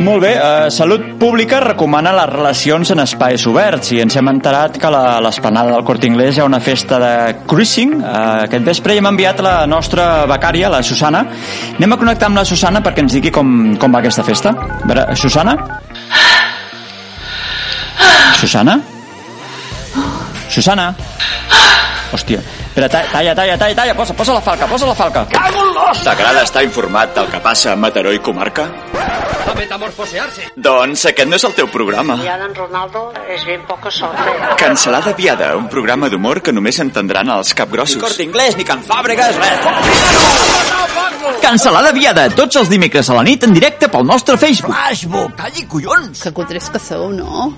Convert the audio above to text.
Molt bé, eh, Salut Pública recomana les relacions en espais oberts i ens hem enterat que a l'esplanada del Corte Inglés hi ha una festa de cruising eh, aquest vespre i hem enviat la nostra becària, la Susana. Anem a connectar amb la Susana perquè ens digui com, com va aquesta festa. A veure, Susana? Susana? Susana? Hòstia. Espera, ta- talla, talla, talla, talla, posa, posa la falca, posa la falca. T'agrada estar informat del que passa a Mataró i comarca? A metamorfosearse. Doncs aquest no és el teu programa. Ya don Ronaldo es bien poco sorte. Cancelada Viada, un programa d'humor que només entendran els capgrossos. Inglés, ni Can Fàbregas, res. Cancel·lada viada, tots els dimecres a la nit en directe pel nostre Facebook. Que cutres que sou, no?